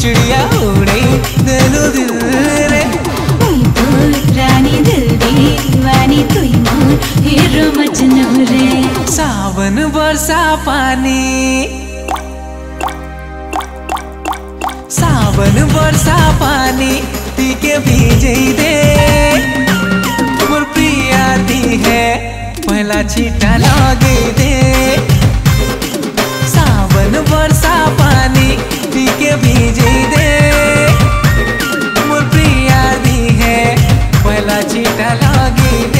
चिड़िया उड़ी दिल सावन बरसा पानी सावन बरसा पानी ती के भीजे दे। मोर प्रिया दी है पहला छीटा लगे भीजे है पहला चीटा लगे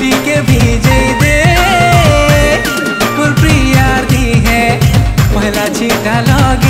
पी के भीजे दे। कुल प्रिया दी है पहला छीटा लगे।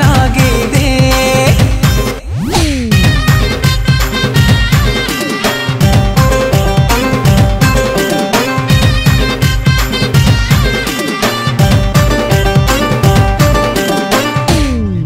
लागे